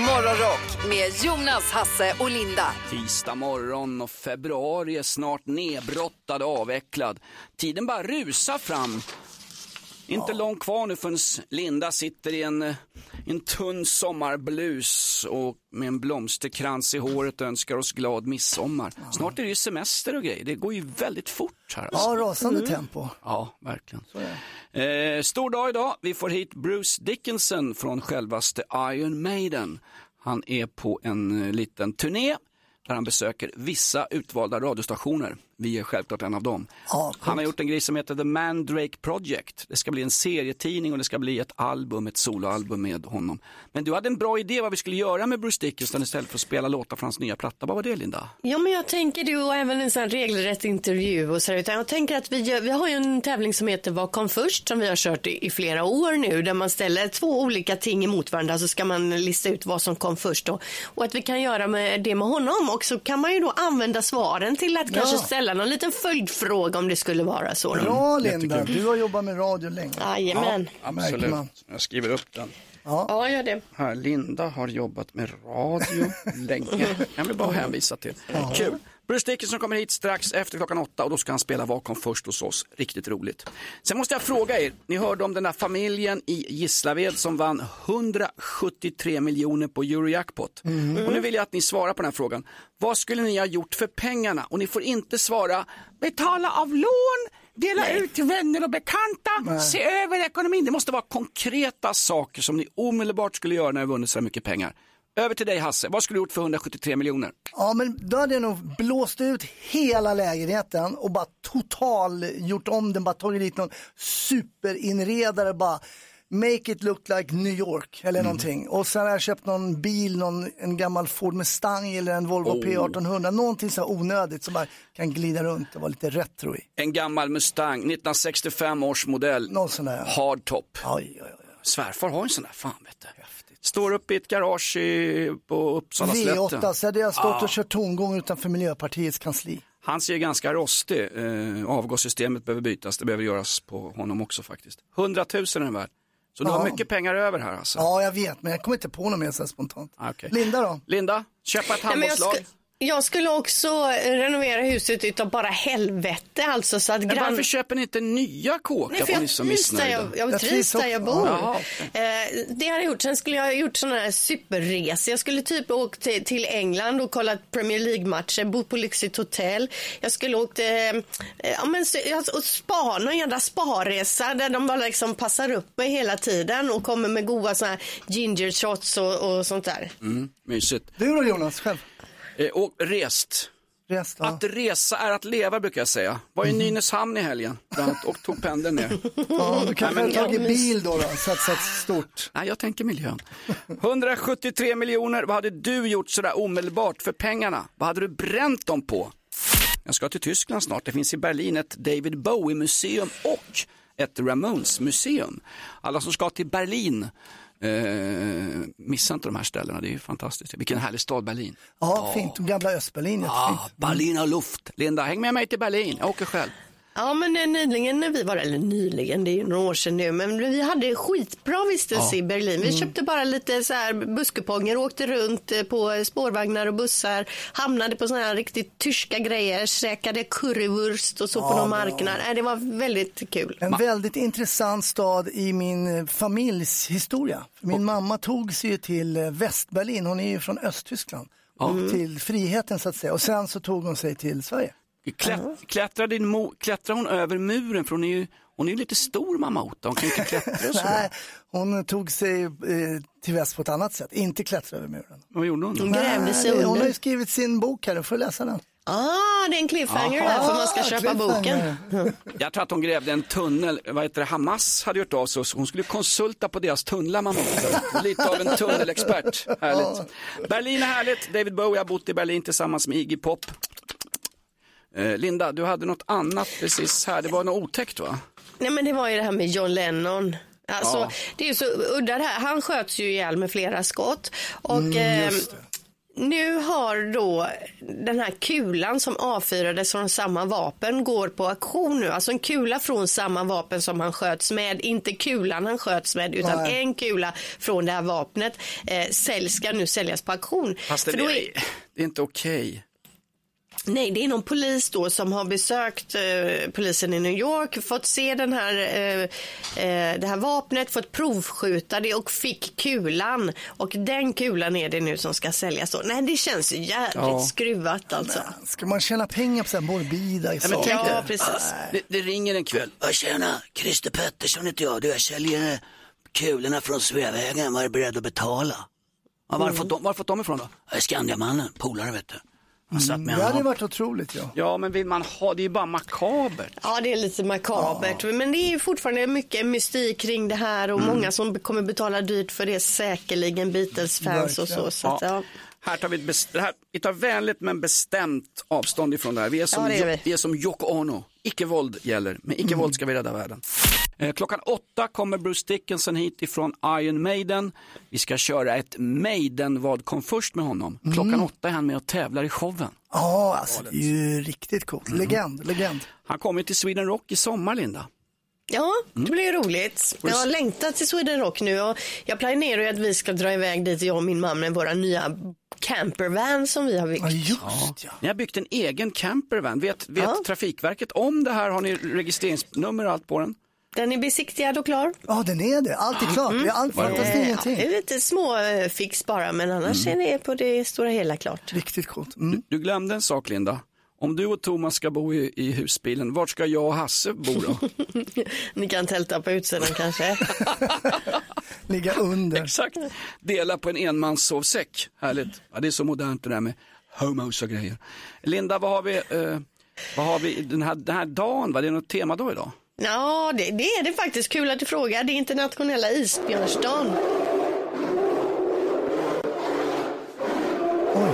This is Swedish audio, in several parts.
Morgonrock med Jonas, Hasse och Linda. Tisdag morgon och februari är snart nedbrottad och avvecklad. Tiden bara rusar fram. Inte långt kvar nu förrän Linda sitter i en, en tunn sommarblus och med en blomsterkrans i håret och önskar oss glad midsommar. Snart är det ju semester och grejer. Det går ju väldigt fort här. Alltså. Ja, rasande tempo. Ja, verkligen. Eh, stor dag idag. Vi får hit Bruce Dickinson från självaste Iron Maiden. Han är på en eh, liten turné där han besöker vissa utvalda radiostationer. Vi är självklart en av dem. Ja, han har gjort en grej som heter The Mandrake Project. Det ska bli en serietidning och det ska bli ett album, ett soloalbum med honom. Men du hade en bra idé vad vi skulle göra med Bruce Dickinson istället för att spela låtar från hans nya platta. Vad var det Linda? Ja, men jag tänker du och även en sån regelrätt intervju och så där, utan jag tänker att vi, gör, vi har ju en tävling som heter Vad kom först som vi har kört i, i flera år nu där man ställer två olika ting emot varandra så ska man lista ut vad som kom först då. och att vi kan göra med det med honom och så kan man ju då använda svaren till att kanske ställa någon liten följdfråga om det skulle vara så. Bra Linda, du har jobbat med radio länge. Jajamän. märker man. Jag skriver upp den. Ja, gör det. Här, Linda har jobbat med radio länge. Jag vill bara hänvisa till. Kul. Bruce Dickinson kommer hit strax efter klockan åtta och då ska han spela Vad först hos oss. Riktigt roligt. Sen måste jag fråga er, ni hörde om den där familjen i Gislaved som vann 173 miljoner på Eurojackpot. Och nu vill jag att ni svarar på den här frågan. Vad skulle ni ha gjort för pengarna? Och ni får inte svara betala av lån, dela ut till vänner och bekanta, se över ekonomin. Det måste vara konkreta saker som ni omedelbart skulle göra när ni vunnit så här mycket pengar. Över till dig Hasse, vad skulle du gjort för 173 miljoner? Ja, men då hade jag nog blåst ut hela lägenheten och bara total gjort om den, bara tagit dit någon superinredare, bara make it look like New York eller någonting. Och sen har jag köpt någon bil, någon, en gammal Ford Mustang eller en Volvo P1800, någonting så här onödigt som bara kan glida runt och vara lite retro i. En gammal Mustang, 1965 års modell, Någon sån där. hardtop. Oj, oj, oj. Svärfar har en sån där, fan vet du. Står uppe i ett garage i, på Uppsala V8, så hade jag stått Ja. och kört tomgång utanför Miljöpartiets kansli. Han ser ganska rostig, eh, avgassystemet behöver bytas, det behöver göras på honom också faktiskt. 100 000 är den värd. Så du Ja. har mycket pengar över här alltså. Ja, jag vet, men jag kommer inte på något mer så här spontant. Ah, okej. Linda då? Linda, köpa ett handbollslag. Jag skulle också renovera huset utav bara helvete alltså så att grann... varför köper ni inte nya kåkar Nej, om ni är jag så missnöjda? jag, jag Jag trivs där jag bor. Jaha, eh, det hade jag gjort. Sen skulle jag ha gjort sådana här superresor. Jag skulle typ åkt till, till England och kollat Premier League-matcher, bott på lyxigt hotell. Jag skulle åkt eh, ja, men, så- alltså, och spa, någon jävla sparresa där de bara liksom passar upp mig hela tiden och kommer med goda sådana här ginger shots och, och sånt där. Mm, mysigt. Du då Jonas, själv? Eh, och rest. Rest, ja. Att resa är att leva brukar jag säga. Var i Nynäshamn i helgen och tog pendeln ner. ja du kanske har tagit bil då, då satsat stort. Nej, jag tänker miljön. 173 miljoner, vad hade du gjort sådär omedelbart för pengarna? Vad hade du bränt dem på? Jag ska till Tyskland snart. Det finns i Berlin ett David Bowie-museum och ett Ramones-museum. Alla som ska till Berlin, eh, missa inte de här ställena. Det är ju fantastiskt. Vilken härlig stad Berlin. Ja, fint. Gamla Östberlin. Ah, Berliner Luft. Linda, häng med mig till Berlin. Jag åker själv. Ja, men eh, nyligen när vi var, eller nyligen, det är ju några år sedan nu, men vi hade skitbra vistelse i Berlin. Vi köpte bara lite så här busskuponger, åkte runt eh, på spårvagnar och bussar, hamnade på såna här riktigt tyska grejer, käkade currywurst och så på någon marknad. Nej, Det var väldigt kul. En väldigt intressant stad i min eh, familjs historia. Min mamma tog sig ju till eh, Västberlin, hon är ju från Östtyskland. Och till friheten så att säga. Och sen så tog hon sig till Sverige. Klätt, klättrar, din mo, klättrar hon över muren? För hon är ju, hon är ju lite stor mamma Ota. Hon kan ju inte klättra och Nej, hon tog sig eh, till väst på ett annat sätt, inte klättra över muren. Vad gjorde hon då? Hon grävde sig Nej, Hon har under. ju skrivit sin bok här, du får läsa den. Ah, det är en cliffhanger där för man ska köpa boken. Jag tror att hon grävde en tunnel, vad heter det, Hamas hade gjort av sig så hon skulle konsulta på deras tunnlar mamma. Lite av en tunnelexpert, härligt. Berlin är härligt, David Bowie har bott i Berlin tillsammans med Iggy Pop. Eh, Linda, du hade något annat precis här. Det var något otäckt va? Nej men det var ju det här med John Lennon. Alltså, Ja. Det är ju så udda det här. Han sköts ju ihjäl med flera skott. Och eh, nu har då den här kulan som avfyrades från samma vapen går på auktion nu. Alltså en kula från samma vapen som han sköts med. Inte kulan han sköts med utan Nej. en kula från det här vapnet eh, säljs, ska nu säljas på auktion. Fast det, För då är- är, det är inte okej. Nej, det är någon polis då som har besökt eh, polisen i New York, fått se den här, eh, eh, det här vapnet, fått provskjuta det och fick kulan. Och den kulan är det nu som ska säljas då. Nej, det känns ju jävligt Ja. skruvat alltså. Ska man tjäna pengar på så här morbida men saker? Ja, precis. Det, det ringer en kväll. Ja, tjena, Christer Pettersson heter jag. Du, jag säljer eh, kulorna från Sveavägen. Var är beredd att betala? Ja, var har du fått dem- var har du fått dem ifrån då? Skandiamannen, polare vet du. Han satt med Det hade varit otroligt ja. Ja, men vill man ha, det är ju bara makabert. Ja, det är lite makabert. Men det är ju fortfarande mycket mystik kring det här och många som kommer betala dyrt för det, säkerligen Beatles-fans och så. Så att, ja. Här tar vi, ett best- här, vi tar vänligt men bestämt avstånd ifrån det här. Vi är som, Ja, vi. Är som Yoko Ono. Icke-våld gäller. Med icke-våld ska vi rädda världen. Eh, klockan åtta kommer Bruce Dickinson hit ifrån Iron Maiden. Vi ska köra ett Maiden vad kom först med honom. Klockan åtta är han med och tävlar i showen. Ja, alltså det är ju riktigt coolt. Legend, legend. Han kommer till Sweden Rock i sommar, Linda. Ja, det blir roligt. Jag har längtat till Sweden Rock nu och jag planerar ju att vi ska dra iväg dit, jag och min man med våra nya campervan som vi har byggt. Ja, just ja. Ni har byggt en egen campervan. Vet, vet Ja. Trafikverket om det här? Har ni registreringsnummer och allt på den? Den är besiktigad och klar. Ja, den är det. Allt är klart. Det är allt fattas ingenting. det är lite små eh, fix bara, men annars är det på det stora hela klart. Riktigt coolt. Mm. Du glömde en sak, Linda. Om du och Thomas ska bo i, i husbilen, vart ska jag och Hasse bo då? Ni kan tälta på utsidan kanske. Ligga under. Exakt. Dela på en enmanssovsäck. Härligt. Ja, det är så modernt det där med homos och grejer. Linda, vad har vi, eh, vad har vi den, här, den här dagen? Va? Det är något temadag idag? Ja, det, det är det faktiskt. Kul att du frågar. Det är internationella isbjörnsdagen. Oj.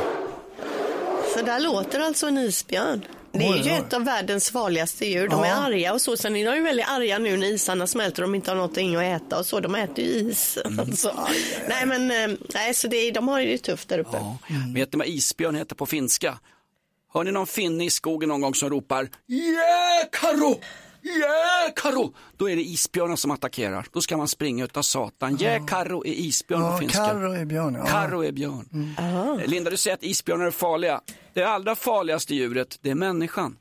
Så där låter alltså en isbjörn. Det är ju ett av världens farligaste djur. De är Ja. arga och så. Sen är de ju väldigt arga nu när isarna smälter och de inte har någonting att äta och så. De äter ju is. Mm. Alltså. Nej, men eh, nej, så det, är- de har ju det tufft där uppe. Vet ni vad isbjörn heter på finska? Hör ni någon finne i skogen någon gång som ropar Yeah, Karo! Yeah, Karo! Då är det isbjörnar som attackerar. Då ska man springa utav satan. Yeah, Karo är isbjörn på Ja, finska. Karro är björn. Ja. Karo är björn. Eh, Linda, du säger att isbjörnar är farliga. Det allra farligaste djuret, det är människan.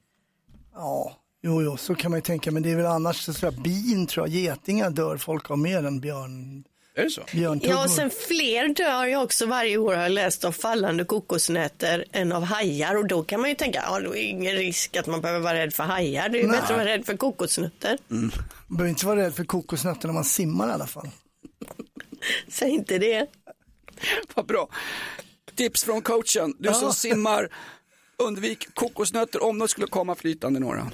Ja, jo, jo, så kan man ju tänka. Men det är väl annars så tror jag, bin tror jag, getingar dör folk av mer än björn, Är det så? Ja, och sen fler dör ju också varje år har jag läst av fallande kokosnötter än av hajar och då kan man ju tänka, ja då är det ingen risk att man behöver vara rädd för hajar. Det är ju Nej. bättre att vara rädd för kokosnötter. Man behöver inte vara rädd för kokosnötter när man simmar i alla fall. Säg inte det. Vad bra. Tips från coachen. Du som simmar, undvik kokosnötter om de skulle komma flytande några.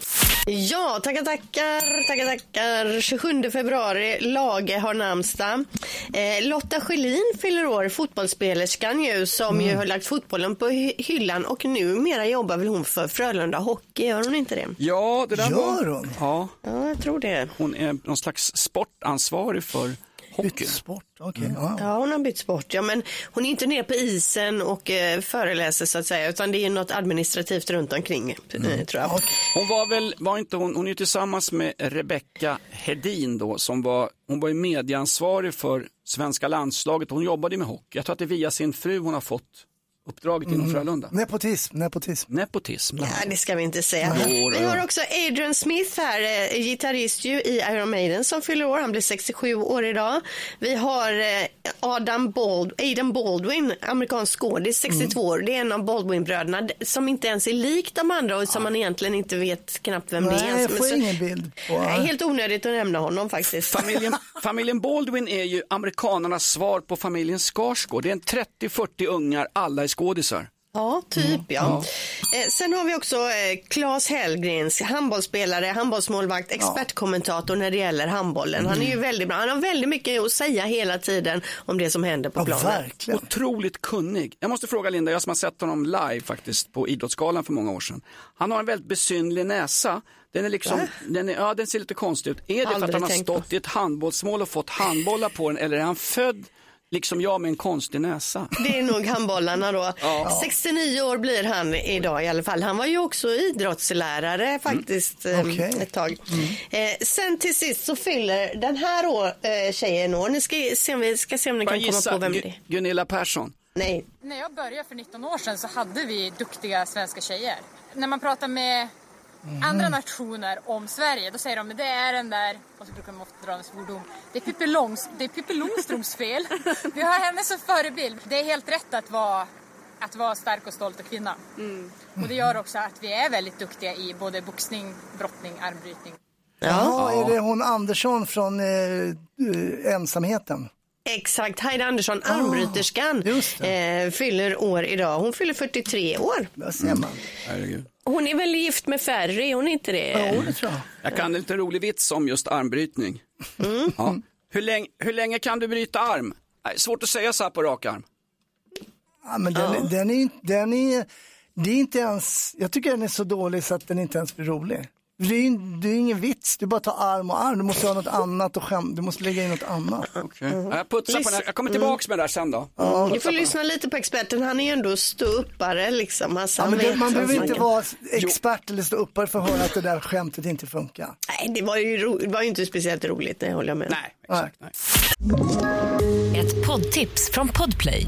Ja, tackar, tackar, tackar, tackar. 27 februari, Lage har namnsdag. Eh, Lotta Schelin fyller år, fotbollsspelerskan ju, som ju har lagt fotbollen på hy- hyllan och numera jobbar väl hon för Frölunda Hockey, gör hon inte det? Ja, det där Gör hon? Ja, Ja, jag tror det. hon är någon slags sportansvarig för hockey. Bytt sport, okej. ja. Ja, hon har bytt sport. Ja, men hon är inte nere på isen och eh, föreläser så att säga, utan det är något administrativt runt omkring, eh, tror jag. Hon var väl, var inte hon, hon är tillsammans med Rebecca Hedin då, som var, hon var ju medieansvarig för svenska landslaget. Hon jobbade med hockey. Jag tror att det är via sin fru hon har fått uppdraget inom Frölunda. Nepotism, nepotism. Nepotism. Ja, det ska vi inte säga. Vi har också Adrian Smith här, eh, gitarrist ju i Iron Maiden som fyller år. Han blir 67 år idag. Vi har eh, Adam Bald, Aidan Baldwin, amerikansk skådis, 62 år. Det är en av Baldwin-bröderna som inte ens är lik de andra och som man egentligen inte vet knappt vem det är. Nej, jag Men får så- ingen bild på. Nej, helt onödigt att nämna honom faktiskt. Familjen, familjen Baldwin är ju amerikanernas svar på familjen Skarsgård. Det är en 30-40 ungar, alla är skådisar. Ja, typ ja. Eh, sen har vi också eh, Claes Hellgrens, handbollsspelare, handbollsmålvakt, expertkommentator när det gäller handbollen. Han är ju väldigt bra. Han har väldigt mycket att säga hela tiden om det som händer på Ja, planen. verkligen. Otroligt kunnig. Jag måste fråga Linda, jag som har sett honom live faktiskt på Idrottsgalan för många år sedan. Han har en väldigt besynlig näsa. Den, är liksom, den, är, ja, den ser lite konstig ut. Är det för att Aldrig han har tänkt på. stått i ett handbollsmål och fått handbollar på den eller är han född liksom jag med en konstig näsa? Det är nog handbollarna då. 69 år blir han idag i alla fall. Han var ju också idrottslärare faktiskt eh, Okej. ett tag. Eh, sen till sist så fyller den här år, eh, tjejen år. Ni ska se om vi ska se om ni Bara kan komma gissa, på vem det är. Gunilla Persson. Nej. När jag började för 19 år sedan så hade vi duktiga svenska tjejer. När man pratar med andra nationer om Sverige då säger de att det är den där, och så brukar de ofta dra en svordom, det är Pippi, Långs, det är Pippi Långstrumps fel. Vi har henne som förebild. Det är helt rätt att vara, att vara stark och stolt och kvinna. Och det gör också att vi är väldigt duktiga i både boxning, brottning, armbrytning. Jaha, är det hon Andersson från eh, Ensamheten? Exakt, Heidi Andersson, armbryterskan, just eh, fyller år idag. Hon fyller 43 år. Där ser man. Herregud. Hon är väl gift med Ferry, är hon inte det? Jo, det tror jag. Jag kan en lite rolig vits om just armbrytning. Ja. Hur, länge, hur länge kan du bryta arm? Nej, svårt att säga så här på rak arm. Ja, men den, den, är, den är, det är inte ens, jag tycker den är så dålig så att den inte ens blir rolig. Det är, ju- det är ingen vits, du bara tar arm och arm, du måste ha något annat och skäm, du måste lägga in något annat. Okay. Jag putsar på den här. Jag kommer tillbaks med det där sen då. Du får lyssna lite på experten, han är ju ändå ståuppare liksom. Alltså, Ja, men det, man behöver inte kan- vara expert eller stå uppe för att höra att det där skämtet inte funkar. Nej, det var ju, ro... det var ju inte speciellt roligt, det håller jag med. Nej, exakt. Nej. Ett poddtips från Podplay.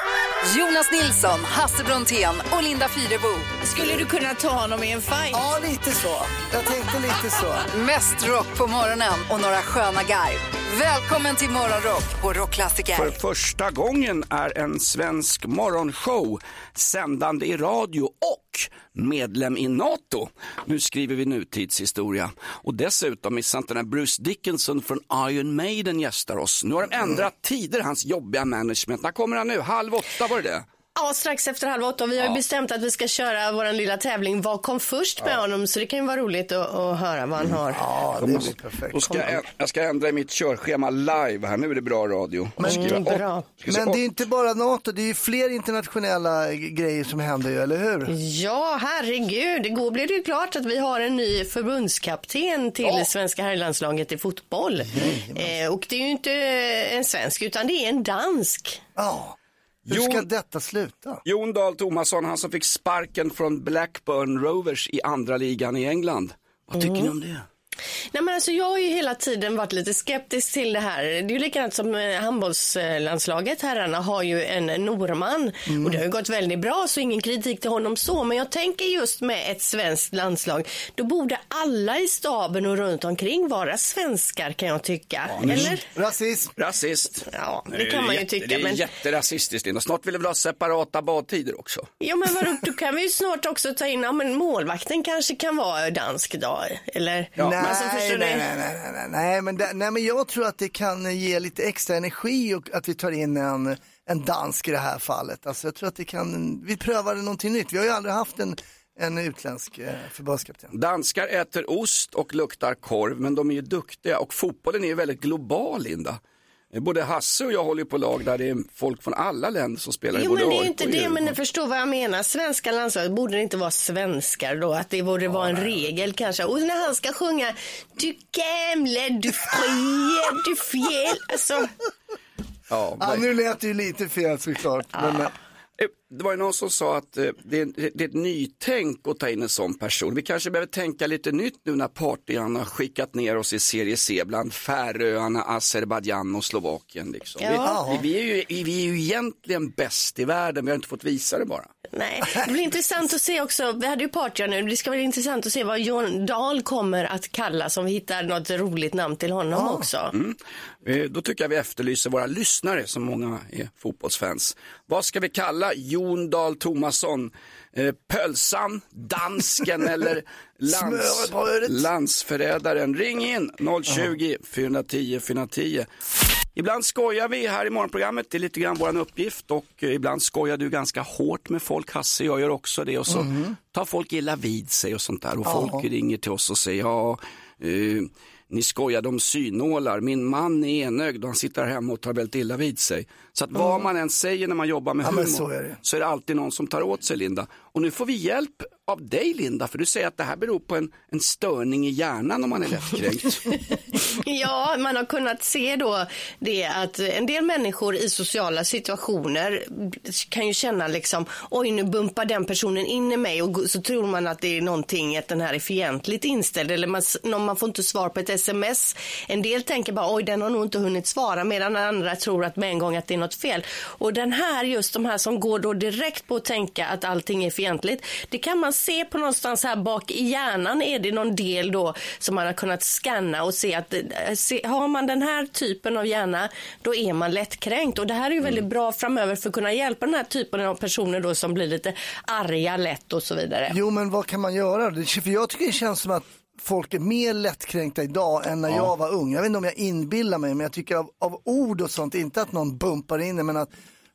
Jonas Nilsson, Hasse Brontén och Linda Fyrebo. Skulle du kunna ta honom i en fight? Ja, lite så. Jag tänkte lite så. Mest rock på morgonen och några sköna garv. Välkommen till Morgonrock på Rockklassiker. För första gången är en svensk morgonshow sändande i radio och medlem i NATO. Nu skriver vi nutidshistoria. Och dessutom missa inte när Bruce Dickinson från Iron Maiden gästar oss. Nu har de ändrat tider, hans jobbiga management. När kommer han nu? Halv åtta var det det? Ja, strax efter halv åtta. Vi har ju bestämt att vi ska köra vår lilla tävling Vad kom först med honom? Så det kan ju vara roligt att, att höra vad han har. Ja, det blir perfekt. Då ska jag, jag ska ändra i mitt körschema live här. Nu är det bra radio. Men, Mm, bra. Men det är inte bara NATO, det är ju fler internationella grejer som händer ju, eller hur? Ja, herregud. Igår blev det ju klart att vi har en ny förbundskapten till svenska herrlandslaget i fotboll. Eh, och det är ju inte en svensk, utan det är en dansk. Ja. Hur Jo. ska detta sluta? Jon Dahl Tomasson, han som fick sparken från Blackburn Rovers i andra ligan i England. Vad tycker ni om det? Nej, men alltså, jag har ju hela tiden varit lite skeptisk till det här. Det är ju likadant som eh, handbollslandslaget. Herrarna har ju en norrman och det har ju gått väldigt bra så ingen kritik till honom så. Men jag tänker just med ett svenskt landslag, då borde alla i staben och runt omkring vara svenskar kan jag tycka. Eller? Rasism. Rasist. Ja, det kan man ju tycka. Det är Men... jätterasistiskt Linda. Snart vill vi ha separata badtider också. Ja men vadå, då kan vi ju snart också ta in, ja men målvakten kanske kan vara dansk då, eller? nej, Alltså, nej, nej, nej, nej, nej, nej, men det, nej, men jag tror att det kan ge lite extra energi och att vi tar in en, en dansk i det här fallet. Alltså jag tror att det kan, vi prövar någonting nytt. Vi har ju aldrig haft en, en utländsk eh, förbundskapten. Danskar äter ost och luktar korv, men de är ju duktiga och fotbollen är ju väldigt global, Linda. Både Hasse och jag håller på lag där det är folk från alla länder som spelar i Jo både men det är ju inte det, men ni förstår vad jag menar. Svenska landslaget, borde det inte vara svenskar då? Att det borde vara en regel kanske. Och när han ska sjunga Du gamle, du frie, du fjäll. Alltså, Ja, Ja, nu lät det ju lite fel såklart. Men, eh, Eh, Det var ju någon som sa att eh, det är, det är ett nytänk att ta in en sån person. Vi kanske behöver tänka lite nytt nu när partierna har skickat ner oss i serie C bland Färöarna, Azerbajdzjan och Slovakien. Liksom. Ja. Vi, vi, är ju, vi är ju egentligen bäst i världen, vi har inte fått visa det bara. Nej, det blir intressant att se också. Vi hade ju Patria nu. Det ska bli intressant att se vad Jon Dahl kommer att kallas om vi hittar något roligt namn till honom också. Mm. Eh, Då tycker jag vi efterlyser våra lyssnare, som många är fotbollsfans. Vad ska vi kalla Jon Dahl Tomasson? Eh, Pölsan, dansken eller lands, landsförrädaren? Ring in 020 410 410. Ibland skojar vi här i morgonprogrammet, det är lite grann vår uppgift och eh, ibland skojar du ganska hårt med folk, Hasse, jag gör också det och så Mhm. tar folk illa vid sig och sånt där och Ja. folk ringer till oss och säger ja, eh, ni skojade om synålar, min man är enögd och han sitter hemma och tar väldigt illa vid sig. Så att vad man än säger när man jobbar med Ja, humor så är det. så är det alltid någon som tar åt sig Linda. Och nu får vi hjälp av dig Linda, för du säger att det här beror på en, en störning i hjärnan om man är lättkränkt. Ja, man har kunnat se då det att en del människor i sociala situationer kan ju känna liksom, oj nu bumpar den personen in i mig och så tror man att det är någonting, att den här är fientligt inställd eller man, man får inte svar på ett sms. En del tänker bara, oj den har nog inte hunnit svara medan andra tror att med en gång att det är något fel. Och den här, just de här som går då direkt på att tänka att allting är fientligt, det kan man se på någonstans här bak i hjärnan är det någon del då som man har kunnat scanna och se att eh, se, har man den här typen av hjärna då är man lättkränkt och det här är ju väldigt bra framöver för att kunna hjälpa den här typen av personer då som blir lite arga lätt och så vidare. Jo, men vad kan man göra? För jag tycker det känns som att folk är mer lättkränkta idag än när Ja. jag var ung. Jag vet inte om jag inbillar mig, men jag tycker av, av ord och sånt, inte att någon bumpar in men att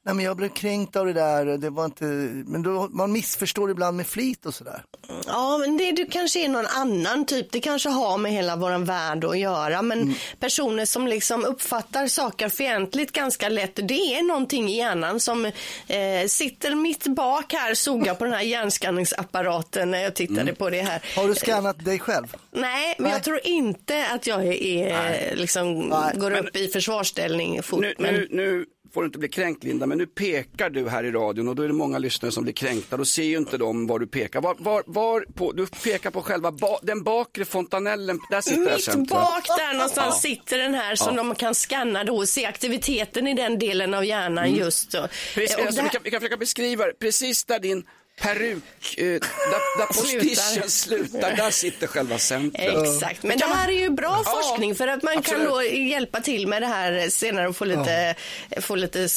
Nej men jag blev kränkt av det där, det var inte, men då, man missförstår ibland med flit och sådär. Ja, men det du kanske är någon annan typ. Det kanske har med hela vår värld att göra. Men personer som liksom uppfattar saker fientligt ganska lätt, det är någonting i hjärnan som eh, sitter mitt bak här, såg jag på den här hjärnskanningsapparaten när jag tittade på det här. Har du skannat dig själv? Nej, men jag tror inte att jag är, är liksom, går upp i försvarsställning fort. nu, men... nu, nu får du inte bli kränkt Linda, men nu pekar du här i radion och då är det många lyssnare som blir kränkta. Då ser ju inte de var du pekar. Var, var, var på, du pekar på själva ba, den bakre fontanellen, där sitter Mitt centrum. bak där någonstans Ja. sitter den här som Ja. de kan scanna då och se aktiviteten i den delen av hjärnan Mm. just då. Precis, Eh, alltså, det vi, kan, vi kan försöka beskriva det. Precis där din peruk, eh, där, där postischen slutar, där sitter själva centrum. Exakt, men det här är ju bra Ja, forskning för att man kan då hjälpa till med det här senare och få lite, få lite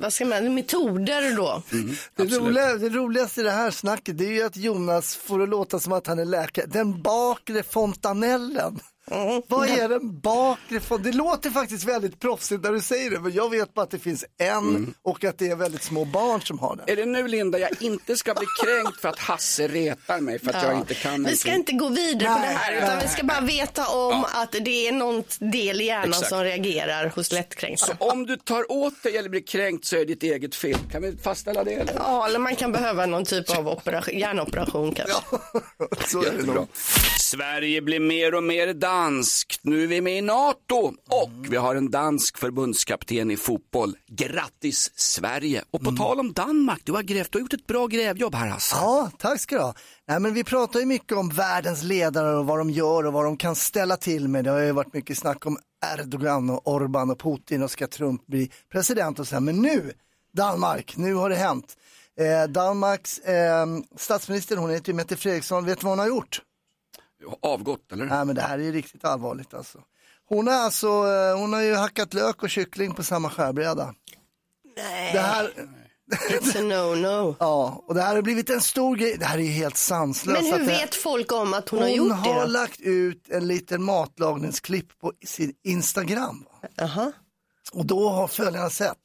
vad ska man, metoder då. Mm, Det, roliga, det roligaste i det här snacket det är ju att Jonas får det låta som att han är läkare. Den bakre fontanellen. Vad är den bakre fontanellen? Det låter faktiskt väldigt proffsigt när du säger det, men jag vet bara att det finns en och att det är väldigt små barn som har den. Är det nu Linda jag inte ska bli kränkt för att Hasse retar mig för att jag Ja. inte kan Vi ska inte gå vidare på Nej, det här nej, utan nej, vi ska bara veta om att det är någon del i hjärnan Exakt. som reagerar hos lättkränkta. Så om du tar åt dig eller blir kränkt så är det ditt eget fel. Kan vi fastställa det? Eller? Ja, eller man kan behöva någon typ av operation, hjärnoperation kanske. Så är det nog. Sverige blir mer och mer danskt. Nu är vi med i NATO och vi har en dansk förbundskapten i fotboll. Grattis Sverige! Och på tal om Danmark, du har grävt, du har gjort ett bra grävjobb här Hasse. Ja, tack ska du ha. Nej, men vi pratar ju mycket om världens ledare och vad de gör och vad de kan ställa till med. Det har ju varit mycket snack om Erdogan och Orban och Putin och ska Trump bli president och så här. Men nu, Danmark, nu har det hänt. Eh, Danmarks eh, statsminister, hon heter ju Mette Fredriksson, vet du vad hon har gjort? Avgått eller? Nej men det här är ju riktigt allvarligt alltså. Hon har alltså, eh, hon har ju hackat lök och kyckling på samma skärbräda. Nej, Det här, it's a no-no. ja, och det här har blivit en stor grej, det här är ju helt sanslöst. Men att hur det- vet folk om att hon, Hon har gjort det? har då? lagt ut en liten matlagningsklipp på sin Instagram. Jaha. Och då har följarna sett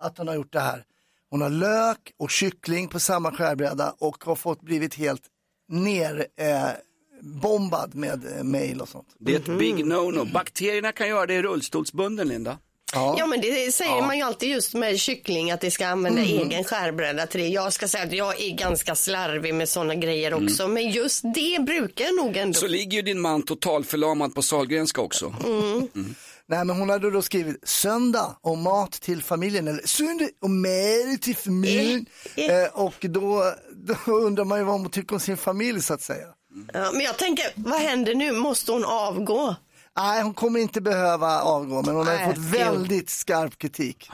att hon har gjort det här. Hon har lök och kyckling på samma skärbräda och har fått blivit helt ner eh, bombad med eh, mail och sånt. Det är ett big no-no. Bakterierna kan göra det i rullstolsbunden Linda. Ja men det säger Ja. man ju alltid just med kyckling att det ska använda Mhm. egen skärbräda till det. Jag ska säga att jag är ganska slarvig med sådana grejer också men just det brukar jag nog ändå. Så ligger ju din man totalförlamad på Sahlgrenska också. Mm. Nej men hon hade då skrivit söndag och mat till familjen eller söndag och mat till familjen. Eh, och då, då undrar man ju vad hon tycker om sin familj så att säga. Ja, men jag tänker, vad händer nu? Måste hon avgå? Nej, hon kommer inte behöva avgå, men hon har Nej, fått kul. väldigt skarp kritik.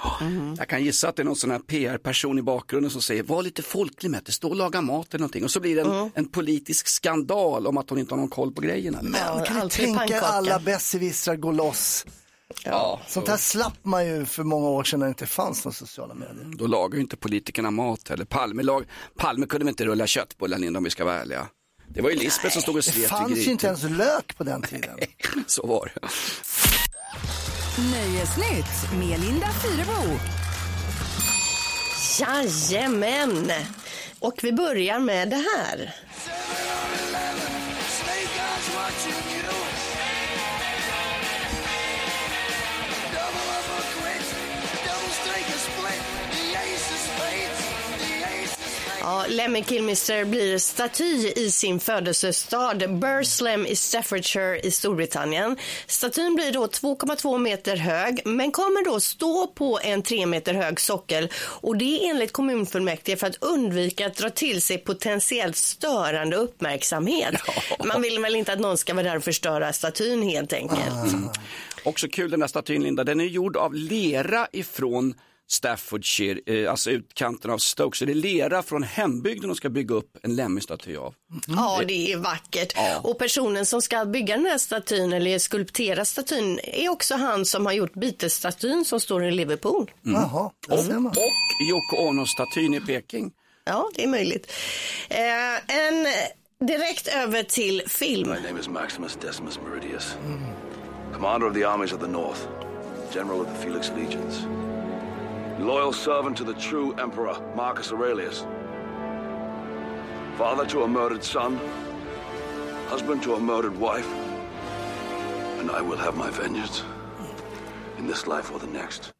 Jag kan gissa att det är någon sån här PR-person i bakgrunden som säger var lite folklig med det, stå och laga mat eller någonting. Och så blir det en, en politisk skandal om att hon inte har någon koll på grejerna. Men kan du tänka er alla besserwissrar gå loss? Ja, Sånt här slapp man ju för många år sedan när det inte fanns några sociala medier. Då lagar ju inte politikerna mat heller. Palme, lag... Palme kunde väl inte rulla köttbullar Linda om vi ska vara ärliga. Det var ju Lisbeth som stod och Det slet i fanns ju inte ens lök på den tiden. Så var det. Nöjesnytt med Linda Fyrebo. Jajamän! Och vi börjar med det här. Ja, Lemmy Kilmister blir staty i sin födelsestad Burslem i Staffordshire i Storbritannien. Statyn blir då 2,2 meter hög men kommer då stå på en 3 meter hög sockel och det är enligt kommunfullmäktige för att undvika att dra till sig potentiellt störande uppmärksamhet. Man vill väl inte att någon ska vara där och förstöra statyn helt enkelt. Också kul den där statyn Linda, den är gjord av lera ifrån Staffordshire, eh, alltså utkanten av Stoke. Så det är lera från hembygden de ska bygga upp en Lemmy-staty av. Ja, det är vackert. Och personen som ska bygga den här statyn eller skulptera statyn är också han som har gjort Beatles-statyn som står i Liverpool. Jaha, där ser man. Och Yoko Ono-statyn i Peking. Ja, det är möjligt. Eh, en direkt över till film. My name is Maximus Decimus Meridius, commander of the armies of the North, general of the Felix Legions, loyal servant to the true emperor Marcus Aurelius, father to a murdered son, husband to a murdered wife, and I will have my vengeance in this life or the next.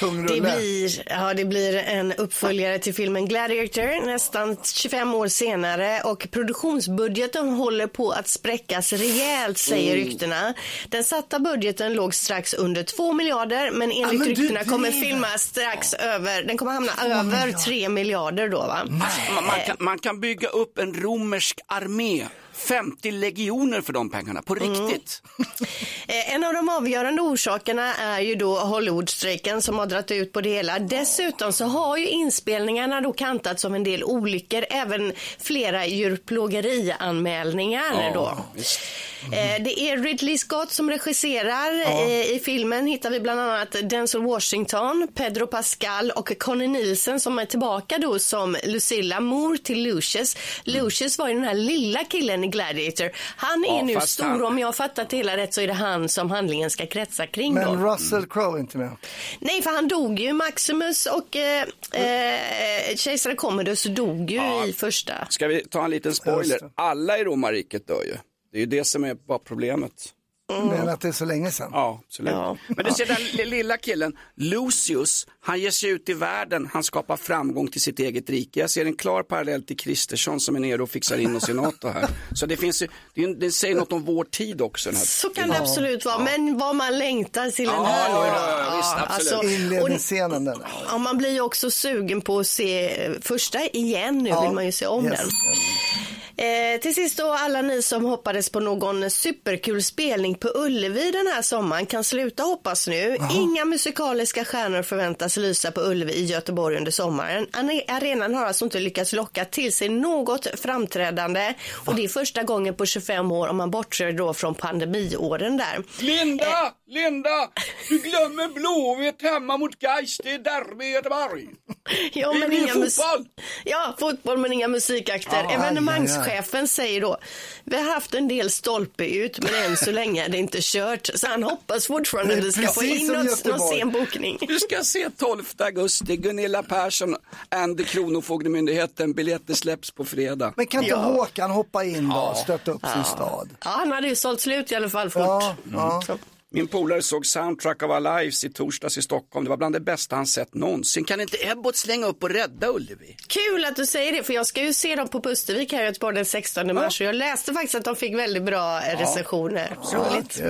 Tung Det rulle. blir, ja, det blir en uppföljare till filmen Gladiator nästan 25 år senare och produktionsbudgeten håller på att spräckas rejält säger Mm. ryktena. Den satta budgeten låg strax under 2 miljarder men enligt men du ryktena kommer driver. filma strax över, den kommer hamna över 3 miljarder då va? Man, man, kan, man kan bygga upp en romersk armé, 50 legioner för de pengarna, på riktigt. Eh, En av de avgörande orsakerna är ju då Hollywoodstrejken som har dragit ut på det hela. Dessutom så har ju inspelningarna då kantats av en del olyckor, även flera djurplågerianmälningar då. Eh, Det är Ridley Scott som regisserar. Eh, I filmen hittar vi bland annat Denzel Washington, Pedro Pascal och Connie Nielsen som är tillbaka då som Lucilla Moore till Lucius. Lucius var ju den här lilla killen i Gladiator. Han är Ja, nu stor, han- om jag har fattat det hela rätt så är det han som handlingen ska kretsa kring då. Men Russell Crowe är inte med. Nej, för han dog ju. Maximus och eh, eh, kejsare Commodus dog ju i första. Ska vi ta en liten spoiler? Alla i romarriket dör ju. Det är ju det som är problemet. Men att det är så länge sedan. Ja, absolut. Men du ser den li- lilla killen, Lucius, han ger sig ut i världen, han skapar framgång till sitt eget rike. Jag ser en klar parallell till Kristersson som är nere och fixar in oss i NATO här. Så det finns ju, det, är en- det säger något om vår tid också. Den här Så kan det absolut vara, men vad man längtar till den här Ja, ja, ja, visst, absolut. och, Inledningsscenen den. ja, man blir ju också sugen på att se första igen nu, Ja, vill man ju se om yes. den. Eh, till sist då, alla ni som hoppades på någon superkul spelning på Ullevi den här sommaren kan sluta hoppas nu. Inga musikaliska stjärnor förväntas lysa på Ullevi i Göteborg under sommaren. Arenan har alltså inte lyckats locka till sig något framträdande och det är första gången på 25 år om man bortser då från pandemiåren där. Linda! Linda! Du glömmer Blåvitt hemma mot Gais, det är derby i Göteborg. Ja, Det men blir inga mus- fotboll. Ja, fotboll men inga musikakter. Ja, Evenemangschefen säger då, vi har haft en del stolpe ut men än så länge är det inte kört. Så han hoppas fortfarande att vi ska få in något, någon sen bokning. Du ska se 12 augusti, Gunilla Persson and Kronofogdemyndigheten, biljetter släpps på fredag. Men kan inte Ja. Håkan hoppa in då och Ja. stötta upp sin stad? Ja, han hade ju sålt slut i alla fall fort. Ja, ja. Så. Min polare såg Soundtrack of Our Lives i torsdags i Stockholm. Det var bland det bästa han sett någonsin. Kan inte Ebbot slänga upp och rädda Ullevi? Kul att du säger det, för jag ska ju se dem på Pustervik här i Göteborg den 16 mars och jag läste faktiskt att de fick väldigt bra eh, recensioner. Roligt.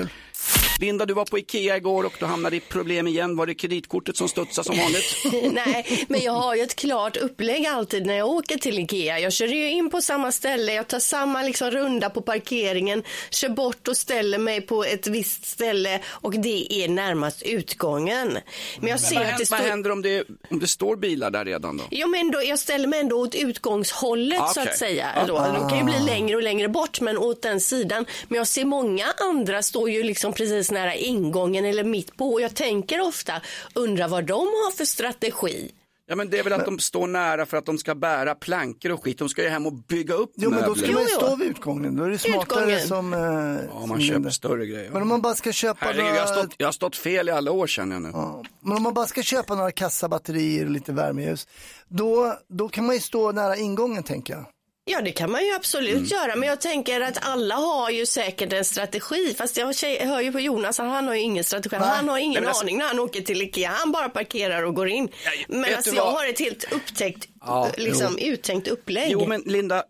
Linda, du var på Ikea igår och du hamnade i problem igen. Var det kreditkortet som studsade som vanligt? Nej, men jag har ju ett klart upplägg alltid när jag åker till Ikea. Jag kör ju in på samma ställe, jag tar samma liksom runda på parkeringen, kör bort och ställer mig på ett visst ställe och det är närmast utgången. Men jag ser vad, att det står... vad händer om det, om det står bilar där redan då? Jo, men då, jag ställer mig ändå åt utgångshållet Ah, så att säga. Då. De kan ju bli längre och längre bort, men åt den sidan. Men jag ser många andra står ju liksom precis nära ingången eller mitt på. Och jag tänker ofta, undrar vad de har för strategi. Ja men det är väl att de står nära för att de ska bära plankor och skit. De ska ju hem och bygga upp Jo men då ska möbler. man ju stå vid utgången, då är det smartare Utgången. som... Eh, Ja, som man köper Linda. större grejer. Men om man bara ska köpa Herregud, jag, har några... stått, jag har stått fel i alla år känner jag nu. Men om man bara ska köpa några kassabatterier och lite värmeljus, då, då kan man ju stå nära ingången tänker jag. Ja, det kan man ju absolut Mm. göra, men jag tänker att alla har ju säkert en strategi. Fast jag hör ju på Jonas, han har ju ingen strategi. Han har ingen alltså- aning när han åker till Ikea. Han bara parkerar och går in. Men alltså, jag har ett helt upptäckt, Ja, liksom, jo. uttänkt upplägg. Jo men Linda,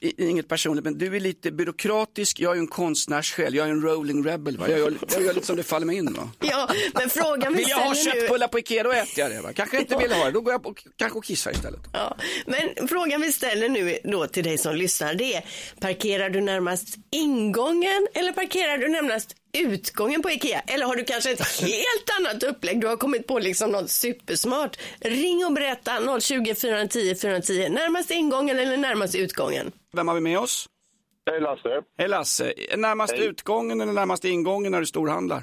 inget personligt, men du är lite byråkratisk, jag är ju en konstnärssjäl, jag är en rolling rebel. Va? Jag, gör, jag gör lite som det faller mig in. Va? Ja, men frågan vi Vill jag ha köttbullar på Ikea, då äter jag det. Va? Kanske inte vill ha det, då går jag på, kanske och kissar istället. Ja, men frågan vi ställer nu då till dig som lyssnar det är parkerar du närmast ingången eller parkerar du närmast utgången på Ikea? Eller har du kanske ett helt annat upplägg? Du har kommit på liksom något supersmart. Ring och berätta 020 410 410. Närmast ingången eller närmast utgången? Vem har vi med oss? Hej Lasse. Hej Lasse, närmast Hej. utgången eller närmast ingången när du storhandlar?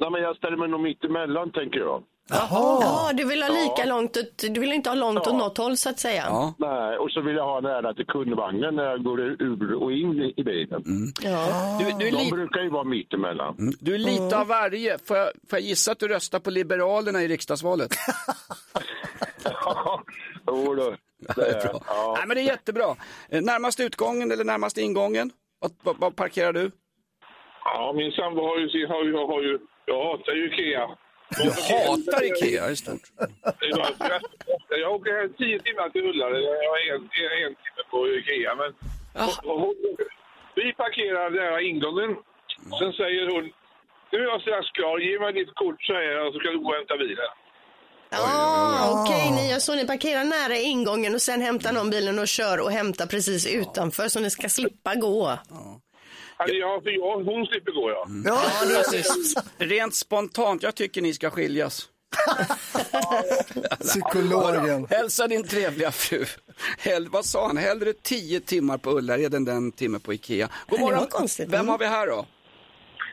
Nej, men jag ställer mig nog mitt emellan tänker jag. Ja, du vill ha lika Ja. långt, åt- du vill inte ha långt åt något håll så att säga. Nej, och så vill jag ha nära till kundvagnen när jag går ur och in i- bilen. Ja. Du, du, är De brukar ju vara mitt emellan. du är lite av varje. Får jag, får jag gissa att du röstar på Liberalerna i riksdagsvalet? Jo då. Det är bra. Nej, men det är jättebra. Eh, Närmast utgången eller närmast ingången? Vad, parkerar du? Ja, min sambo har ju, har ju, har ju, jag hatar ju Ikea. Du hatar Ikea, det är stort. Jag, åker här tio timmar till Ullared. Jag har en, en, timme på Ikea. Men och, vi parkerar nära ingången. Sen säger hon, nu är jag strax klar. Ge mig ditt kort säger jag, så ska du gå och hämta bilen. Ah, Okej, ni gör så. Ni parkerar nära ingången och sen hämtar någon bilen och kör och hämtar precis utanför så ni ska slippa gå. Alltså, ja, för jag, hon slipper gå ja. Ja, Rent spontant, jag tycker ni ska skiljas. Psykologen. Hälsa din trevliga fru. Hell, vad sa han? Hellre tio timmar på Ullared än den timme på Ikea. God morgon. Vem har vi här då?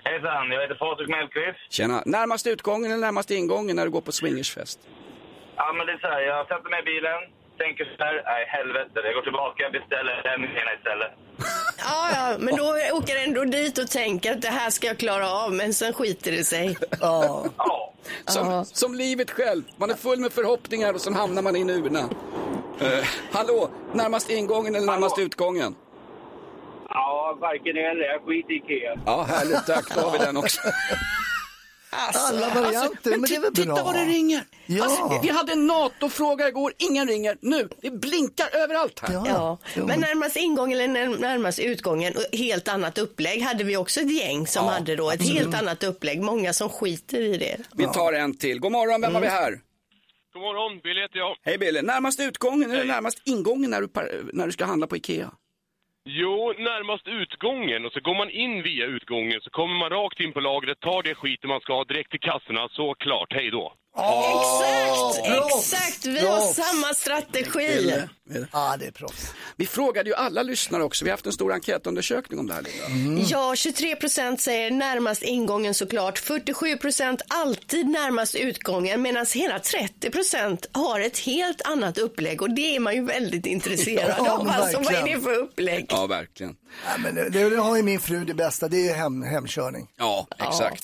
Hejsan, jag heter Patrik Mellqvist. Tjena. Närmast utgången eller närmast ingången när du går på swingersfest? Ja, men det är så här, jag sätter mig i bilen, tänker så här, nej helvete, jag går tillbaka, beställer den istället. Ja, ja, men då åker jag ändå dit och tänker att det här ska jag klara av, men sen skiter det sig. Ja. Som, som livet själv. Man är full med förhoppningar och sen hamnar man i en urna. Eh, hallå, närmast ingången eller närmast utgången? Ja, varken eller, jag skiter i Ikea. Ja, härligt. Tack, då har vi den också. Alla varianter, men, det är väl bra? Titta vad det ringer! Ja. Alltså, vi hade en NATO-fråga igår, ingen ringer. Nu, det blinkar överallt här. Ja, men närmast ingången eller när- närmast utgången, och helt annat upplägg hade vi också ett gäng som Ja, hade då ett absolut. helt annat upplägg. Många som skiter i det. Vi tar en till. God morgon, vem har vi här? God morgon, Billy heter jag. Hej Billy, närmast utgången eller närmast ingången när du, när du ska handla på Ikea? Jo, närmast utgången. Och så går man in via utgången så kommer man rakt in på lagret, tar det skiten man ska ha direkt till kassorna, så klart, hej då. Exakt, proffs. exakt. Vi har Proffs. samma strategi. Ja, det är proffs. Vi frågade ju alla lyssnare också, vi har haft en stor enkätundersökning om det här. Linda. Ja, 23 procent säger närmast ingången såklart. 47 procent alltid närmast utgången medan hela 30 procent har ett helt annat upplägg och det är man ju väldigt intresserad Ja, av. Alltså, vad är det för upplägg? Ja, verkligen. Ja, men det, det har ju min fru det bästa, det är hem, hemkörning. Ja, exakt.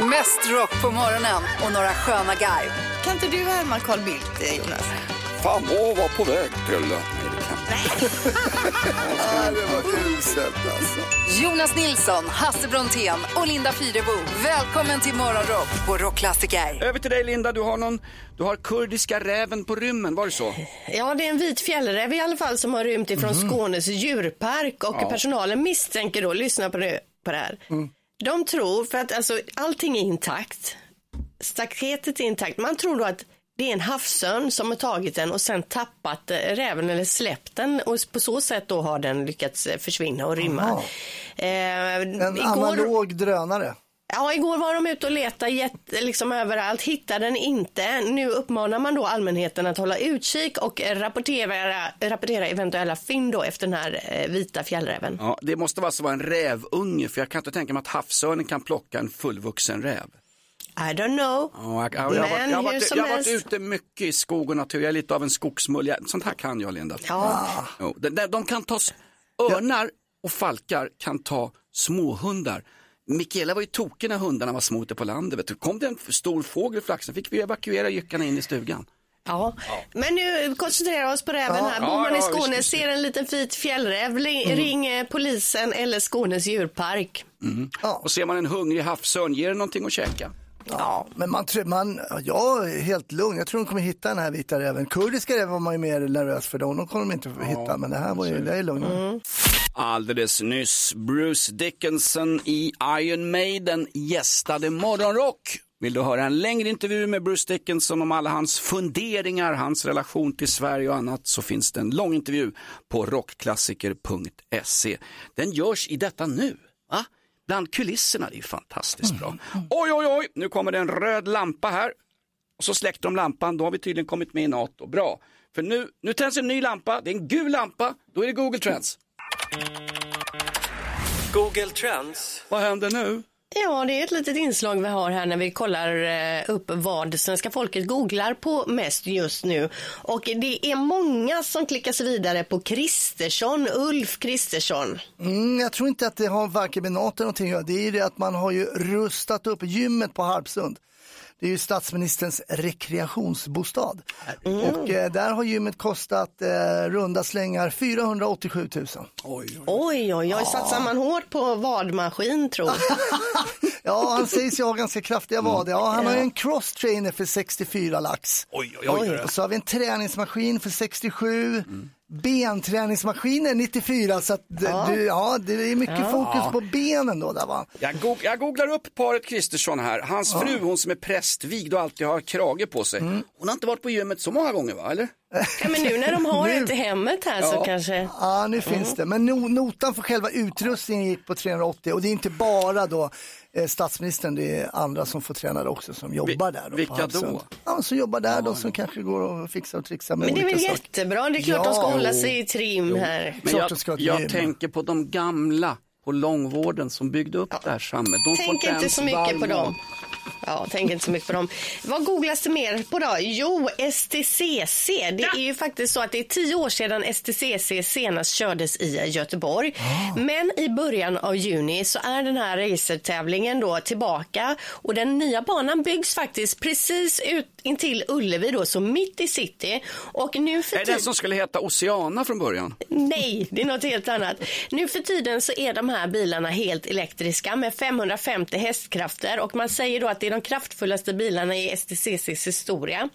Mest rock på morgonen och några sköna garv. Kan inte du härma Carl Bildt, eh, Jonas? Fan må var på väg till... Nej, det var uselt alltså. Jonas Nilsson, Hasse Brontén och Linda Fyrebo. Välkommen till Morgonrock på Rockklassiker. Över till dig Linda, du har någon, du har kurdiska räven på rymmen, var det så? Ja, det är en vit fjällräv i alla fall som har rymt ifrån Mhm. Skånes djurpark och Ja. personalen misstänker då, lyssna på det, på det här. De tror, för att alltså allting är intakt, staketet är intakt, man tror då att det är en havsörn som har tagit den och sen tappat eh, räven eller släppt den och på så sätt då har den lyckats eh, försvinna och rymma. Eh, En igår- analog drönare. Ja, igår var de ute och letade jätte, liksom överallt, hittade den inte. Nu uppmanar man då allmänheten att hålla utkik och rapportera, rapportera eventuella fynd då efter den här eh, vita fjällräven. Ja, det måste vara så vara en rävunge, för jag kan inte tänka mig att havsörnen kan plocka en fullvuxen räv. I don't know. Ja, jag, jag, jag, har varit- Men jag, har hur varit, som jag har varit helst. ute mycket i skog och natur, jag är lite av en skogsmull. Sånt här kan jag, Linda. Ja. Jo, de, de, de kan ta, örnar och falkar kan ta småhundar. Mikaela var ju tokig när hundarna var små ute på landet. Vet du. Kom det en stor fågel och flaxade fick vi evakuera jyckarna in i stugan. Ja. men nu koncentrerar vi oss på räven Ja. här. Bor Ja, man i ja, Skåne, visst, ser en liten vit fjällräv, ring, Mm. ring eh, polisen eller Skånes djurpark. Mm. Och ser man en hungrig havsörn, ger det någonting att käka? Ja, men man, tror- man, jag är helt lugn. Jag tror de kommer hitta den här vita räven. Kurdiska räven var man ju mer nervös för. Dem. De kommer de inte att hitta. Men det här var ju, det är lugnt. Alldeles nyss Bruce Dickinson i Iron Maiden gästade Morgonrock. Vill du höra en längre intervju med Bruce Dickinson om alla hans funderingar, hans relation till Sverige och annat så finns det en lång intervju på rockklassiker.se. Den görs i detta nu. Va? Bland kulisserna, det är fantastiskt bra. Oj, oj, oj, nu kommer det en röd lampa här. Och så släckte de lampan, då har vi tydligen kommit med i NATO. Bra, för nu, nu tänds en ny lampa, det är en gul lampa, då är det Google Trends. Google Trends. Vad händer nu? Ja, det är ett litet inslag vi har här när vi kollar eh, upp vad svenska folket googlar på mest just nu. Och det är många som klickar sig vidare på Kristersson, Ulf Kristersson. Mm, jag tror inte att det har varken med NATO eller någonting att göra. Det är ju det att man har ju rustat upp gymmet på Harpsund. Det är ju statsministerns rekreationsbostad. Och eh, där har gymmet kostat eh, runda slängar 487 000. Oj, Oj, oj, oj, satsar man hårt på vadmaskin tror jag. Ja, han sägs ju ha ganska kraftiga vader. Ja, han har ju en cross-trainer för 64 lax. Oj, oj, oj. Och så har vi en träningsmaskin för 67. Benträningsmaskiner 94. Så att det, Ja. Du, ja, det är mycket Ja. fokus på benen då. Där, va? Jag, go- jag googlar upp paret Kristersson här. Hans fru, hon som är prästvigd och alltid har krage på sig. Mm. Hon har inte varit på gymmet så många gånger va, eller? Ja, men nu när de har Nu- ett i hemmet här så Ja. kanske... Ja, nu finns det. Men no, notan för själva utrustningen gick på 380 och det är inte bara då eh, statsministern, det är andra som får träna också som jobbar där. Då, vilka då? Ja, som jobbar där då som kanske går och fixar och trixar med Men det är väl saker. jättebra, det är klart de ska Ja. hålla sig i trim här. Men jag, jag tänker på de gamla på långvården som byggde upp det här samhället. De får Tänk inte så mycket på dem. Ja, tänk inte så mycket på dem. Vad googlas det mer på då? Jo, STCC. Det är ju faktiskt så att det är tio år sedan STCC senast kördes i Göteborg. Men i början av juni så är den här racertävlingen då tillbaka och den nya banan byggs faktiskt precis ut intill Ullevi då, så mitt i city. Och nu för Är det den som skulle heta Oceana från början? Nej, det är något helt annat. Nu för tiden så är de här bilarna helt elektriska med 550 hästkrafter och man säger då att det är de kraftfullaste bilarna i STCCs historia.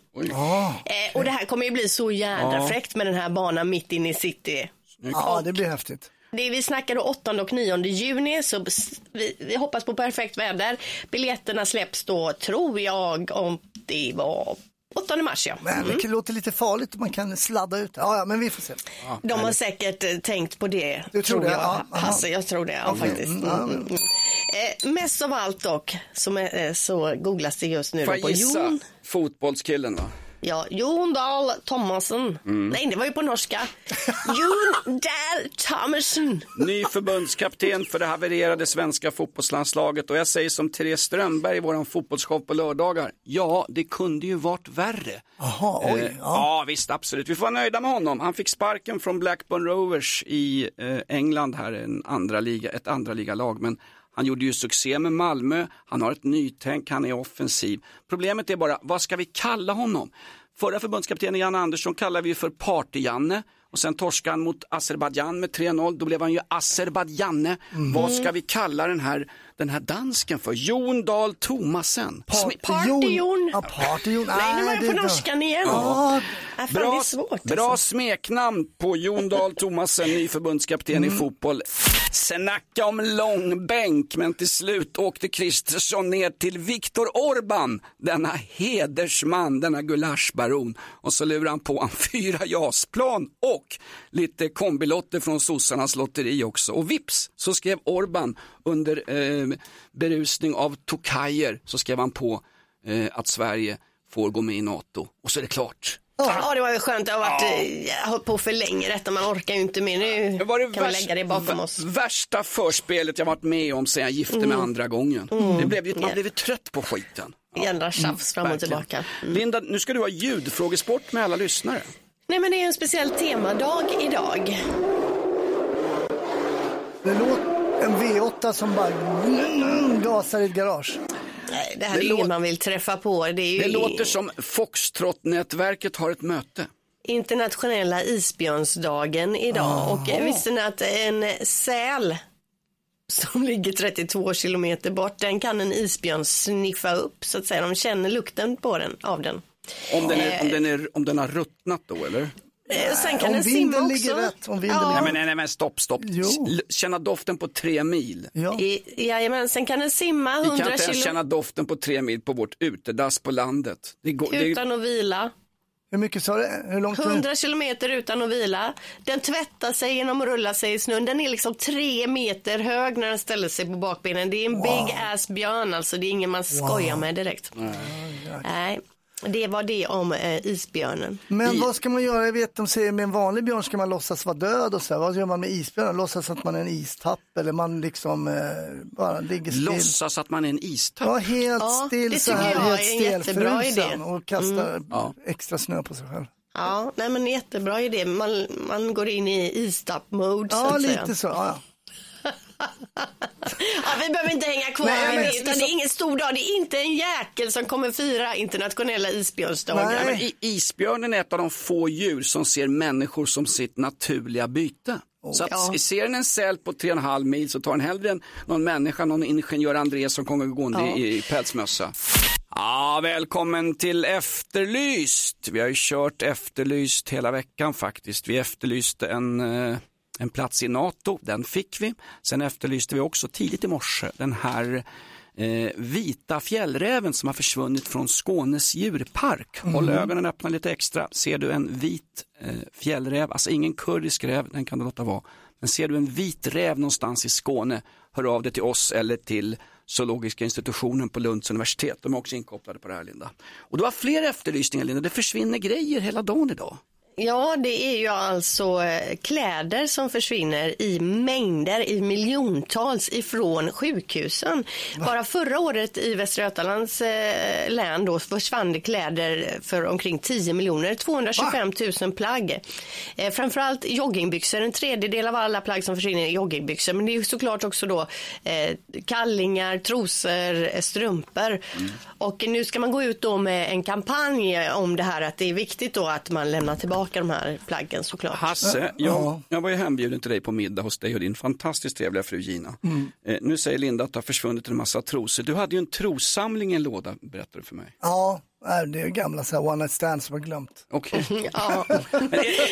Eh, och det här kommer ju bli så jädra Ja. fräckt med den här banan mitt inne i city. Ja, det blir häftigt. Det vi snackar då 8 och 9 juni så vi, vi hoppas på perfekt väder. Biljetterna släpps då, tror jag, om det var 8 mars ja. Men Mm. det låter lite farligt om man kan sladda ut. Ja, ja men vi får se. De har säkert eh, tänkt på det, Du tror det? jag. Ja. Hasse, jag tror det, ja, faktiskt. Mm, Mm, ja. Eh, mest av allt dock, som är, eh, så googlas det just nu Får då på gissa? Jon. Fotbollskillen va? Ja, Jon Dahl Thomasen. Mm. Nej, det var ju på norska. Jon Dahl Thomasen. Ny förbundskapten för det havererade svenska fotbollslandslaget och jag säger som Therese Strömberg i våran fotbollsshow på lördagar. Ja, det kunde ju varit värre. Jaha, oj. Eh, ja. visst, absolut. Vi får vara nöjda med honom. Han fick sparken från Blackburn Rovers i eh, England här, en andra liga, ett andra ligalag. Men han gjorde ju succé med Malmö, han har ett nytänk, han är offensiv. Problemet är bara, vad ska vi kalla honom? Förra förbundskaptenen Jan Andersson kallade vi för Party-Janne och sen torskade han mot Azerbajdzjan med 3-0. Då blev han ju Azerbajdzjanne. Mm. Vad ska vi kalla den här, den här dansken för? Jon Dahl Tomasen. Party-Jon. Ja, Party-Jon. Nej, nu var jag det på är bra. norskan igen. Ja. Ja, fan, det Bra, är svårt. bra alltså. smeknamn på Jon Dahl Tomasen, ny förbundskapten Mm. i fotboll. Snacka om långbänk, men till slut åkte Kristersson ner till Viktor Orban, denna hedersman, denna gulaschbaron. Och så lurade han på han fyra jasplan och lite kombilotter från sossarnas lotteri också. Och vips så skrev Orban under eh, berusning av tokajer så skrev han på eh, att Sverige får gå med i NATO. Och så är det klart. Ja, det var ju skönt. Det har varit, eh, jag har hållit på för länge detta. Man orkar ju inte mer. Nu Det var det kan värsta- lägga det bakom oss. Värsta förspelet jag varit med om sen jag gifte mig Mm. andra gången. Mm. Det blev, man Ja. blev trött på skiten. Jädra tjafs fram och tillbaka. Mm. Linda, nu ska du ha ljudfrågesport med alla lyssnare. Nej, men det är en speciell temadag idag. Det låter en V8 som bara gasar i ett garage. Nej, det här Det är ingen man vill träffa på. Det är ju Det låter som Foxtrot-nätverket har ett möte. internationella isbjörnsdagen idag. Och eh, visste ni att en säl som ligger 32 kilometer bort, den kan en isbjörn sniffa upp så att säga. De känner lukten på den, av den. Om den, är, Eh. om, den är, om den har ruttnat då eller? Eh, Sen kan om den vinden simma ligger också. rätt, om vinden ja. Nej, men, nej, nej, men stopp, stopp. L- Känna doften på tre mil. I, jajamän, sen kan den simma Vi kan 100 inte ens kilo känna doften på tre mil på vårt utedass på landet. Det går, det, utan att vila. Hur mycket sa du? Hur långt? 100 kilometer utan att vila. Den tvättar sig genom att rulla sig i snön. Den är liksom tre meter hög när den ställer sig på bakbenen. Det är en big ass björn alltså. Det är ingen man skojar med direkt. Nej, det var det om eh, isbjörnen. Men vad ska man göra? Jag vet de säger med en vanlig björn ska man låtsas vara död och så här. Vad gör man med isbjörnen? Låtsas att man är en istapp eller man liksom eh, bara ligger still. Låtsas att man är en istapp. Ja, helt Ja, still det så tycker här, jag helt är en jättebra stelfrusen idé. och kastar Mm. Ja. extra snö på sig själv. Ja, nej men jättebra idé. Man, man går in i istapp-mode så Ja, att lite säga. så. Ja, Ja, vi behöver inte hänga kvar Nej, men- det, utan det är ingen stor dag. Det är inte en jäkel som kommer fira internationella isbjörnsdagar. Isbjörnen är ett av de få djur som ser människor som sitt naturliga byte. Så att Ja. ser den en säl på 3,5 mil så tar den hellre en, någon människa, någon ingenjör André som kommer gående Ja. i, i pälsmössa. Ja, välkommen till Efterlyst. Vi har ju kört Efterlyst hela veckan faktiskt. Vi efterlyste en, eh, en plats i NATO, den fick vi. Sen efterlyste vi också tidigt i morse den här eh, vita fjällräven som har försvunnit från Skånes djurpark. Håll Mm. ögonen öppna lite extra. Ser du en vit eh, fjällräv, alltså ingen kurdisk räv, den kan du låta vara. Men ser du en vit räv någonstans i Skåne, hör av dig till oss eller till Zoologiska institutionen på Lunds universitet. De är också inkopplade på det här Linda. Och du har fler efterlysningar Linda, det försvinner grejer hela dagen idag. Ja, det är ju alltså eh, kläder som försvinner i mängder, i miljontals ifrån sjukhusen. Bara förra året i Västra Götalands eh, län då försvann det kläder för omkring 10 miljoner, 225 000 plagg. Eh, framförallt joggingbyxor, en tredjedel av alla plagg som försvinner är joggingbyxor. Men det är såklart också då eh, kallingar, trosor, strumpor. Och nu ska man gå ut då med en kampanj om det här att det är viktigt då att man lämnar tillbaka de här plaggen såklart. Hasse, jag, jag var ju hembjuden till dig på middag hos dig och din fantastiskt trevliga fru Gina. Mm. Eh, nu säger Linda att det har försvunnit en massa trosor. Du hade ju en trossamling i en låda, berättade du för mig. ja nej, det är gamla så här one night stands som har glömt. Okej. Ja.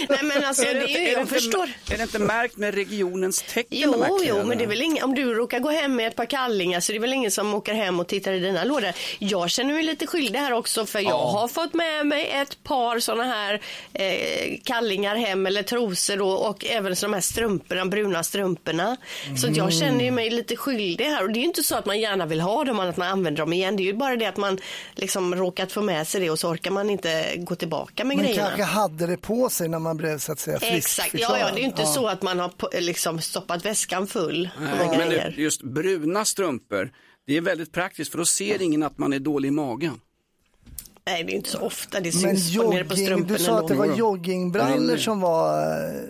Nej men alltså, Är det inte- är ju, är det jag inte- förstår. Är det inte märkt med regionens tecken? Jo, jo, men det är väl ingen, om du råkar gå hem med ett par kallingar så det är väl ingen som åker hem och tittar i dina lådor. Jag känner mig lite skyldig här också för jag Ja. har fått med mig ett par sådana här eh, kallingar hem eller trosor då, och även så de här strumporna, bruna strumporna. Så att jag Mm. känner ju mig lite skyldig här och det är ju inte så att man gärna vill ha dem att man använder dem igen. Det är ju bara det att man liksom råkat få med sig det och så orkar man inte gå tillbaka med Men grejerna. kanske hade det på sig när man blev så att säga frisk. Exakt, ja, ja det är ju inte Ja. så att man har liksom stoppat väskan full med Nej, men det, just bruna strumpor, det är väldigt praktiskt för då ser ingen att man är dålig i magen. Nej, det är inte så ofta det Men syns nere på jogging, strumporna. du sa att det var joggingbrallor som var, eh,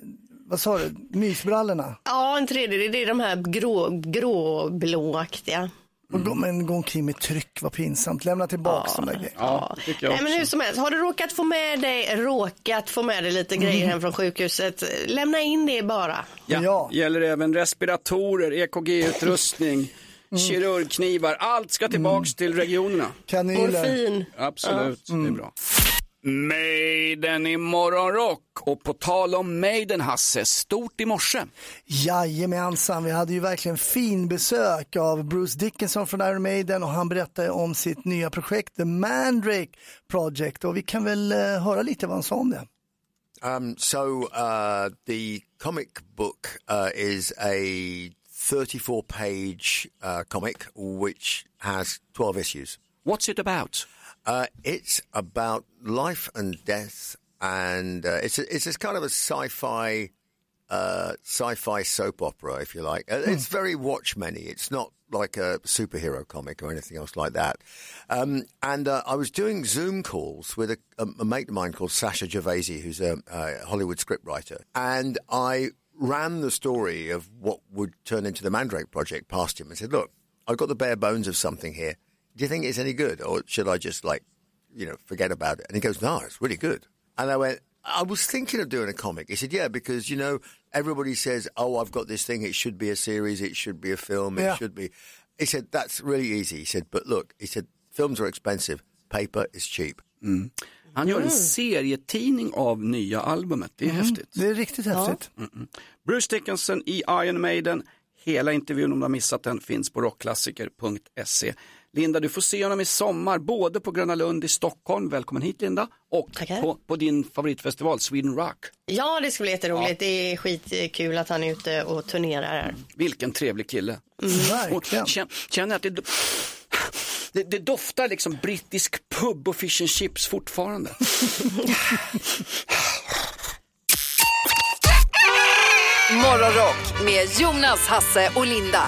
vad sa du, mysbrallorna? Ja, en tredjedel. Det är de här grå, gråblåaktiga. Och gå, men gå omkring med tryck, vad pinsamt. Lämna tillbaks de där grejerna. Ja, tycker jag Nej, men hur som helst, har du råkat få med dig, råkat få med dig lite grejer hem från sjukhuset, lämna in det bara. Ja. Gäller även respiratorer, EKG-utrustning, kirurgknivar. Allt ska tillbaks till regionerna. Kanyler. Morfin. Absolut, det är bra. Maiden i morgonrock. Och på tal om Maiden, Hasse, stort i morse. Jajamensan, vi hade ju verkligen fin besök av Bruce Dickinson från Iron Maiden och han berättade om sitt nya projekt The Mandrake Project och vi kan väl eh, höra lite vad han sa om det. Um, so uh, the comic book uh, is a 34 page uh, comic which has 12 issues. What's it about? Uh, it's about life and death, and uh, it's a, it's this kind of a sci-fi uh, sci-fi soap opera, if you like. Uh, It's very Watchmen-y. It's not like a superhero comic or anything else like that. Um, and uh, I was doing Zoom calls with a, a, a mate of mine called Sasha Gervasi, who's a, a Hollywood scriptwriter, and I ran the story of what would turn into the Mandrake project past him and said, "Look, I've got the bare bones of something here. Do you think it's any good, or should I just like, you know, forget about it?" And he goes, "No, it's really good." And I went, I was thinking of doing a comic. He said, Yeah, because, you know, everybody says, Oh, I've got this thing. It should be a series. It should be a film. It Yeah. should be. He said, That's really easy. He said, But look, he said, films are expensive. Paper is cheap. Han gör en Mm. serietidning av nya albumet. Det är häftigt. Det är riktigt häftigt. Mm-mm. Bruce Dickinson i Iron Maiden. Hela intervjun om du har missat den finns på rockklassiker.se. Linda, du får se honom i sommar både på Gröna Lund i Stockholm, välkommen hit Linda, och på, på din favoritfestival Sweden Rock. Ja, det ska bli jätteroligt. Det är skitkul att han är ute och turnerar här. Vilken trevlig kille. Mm. Och känn- Känner att det, det, det doftar liksom brittisk pub och fish and chips fortfarande. Morgonrock med Jonas, Hasse och Linda.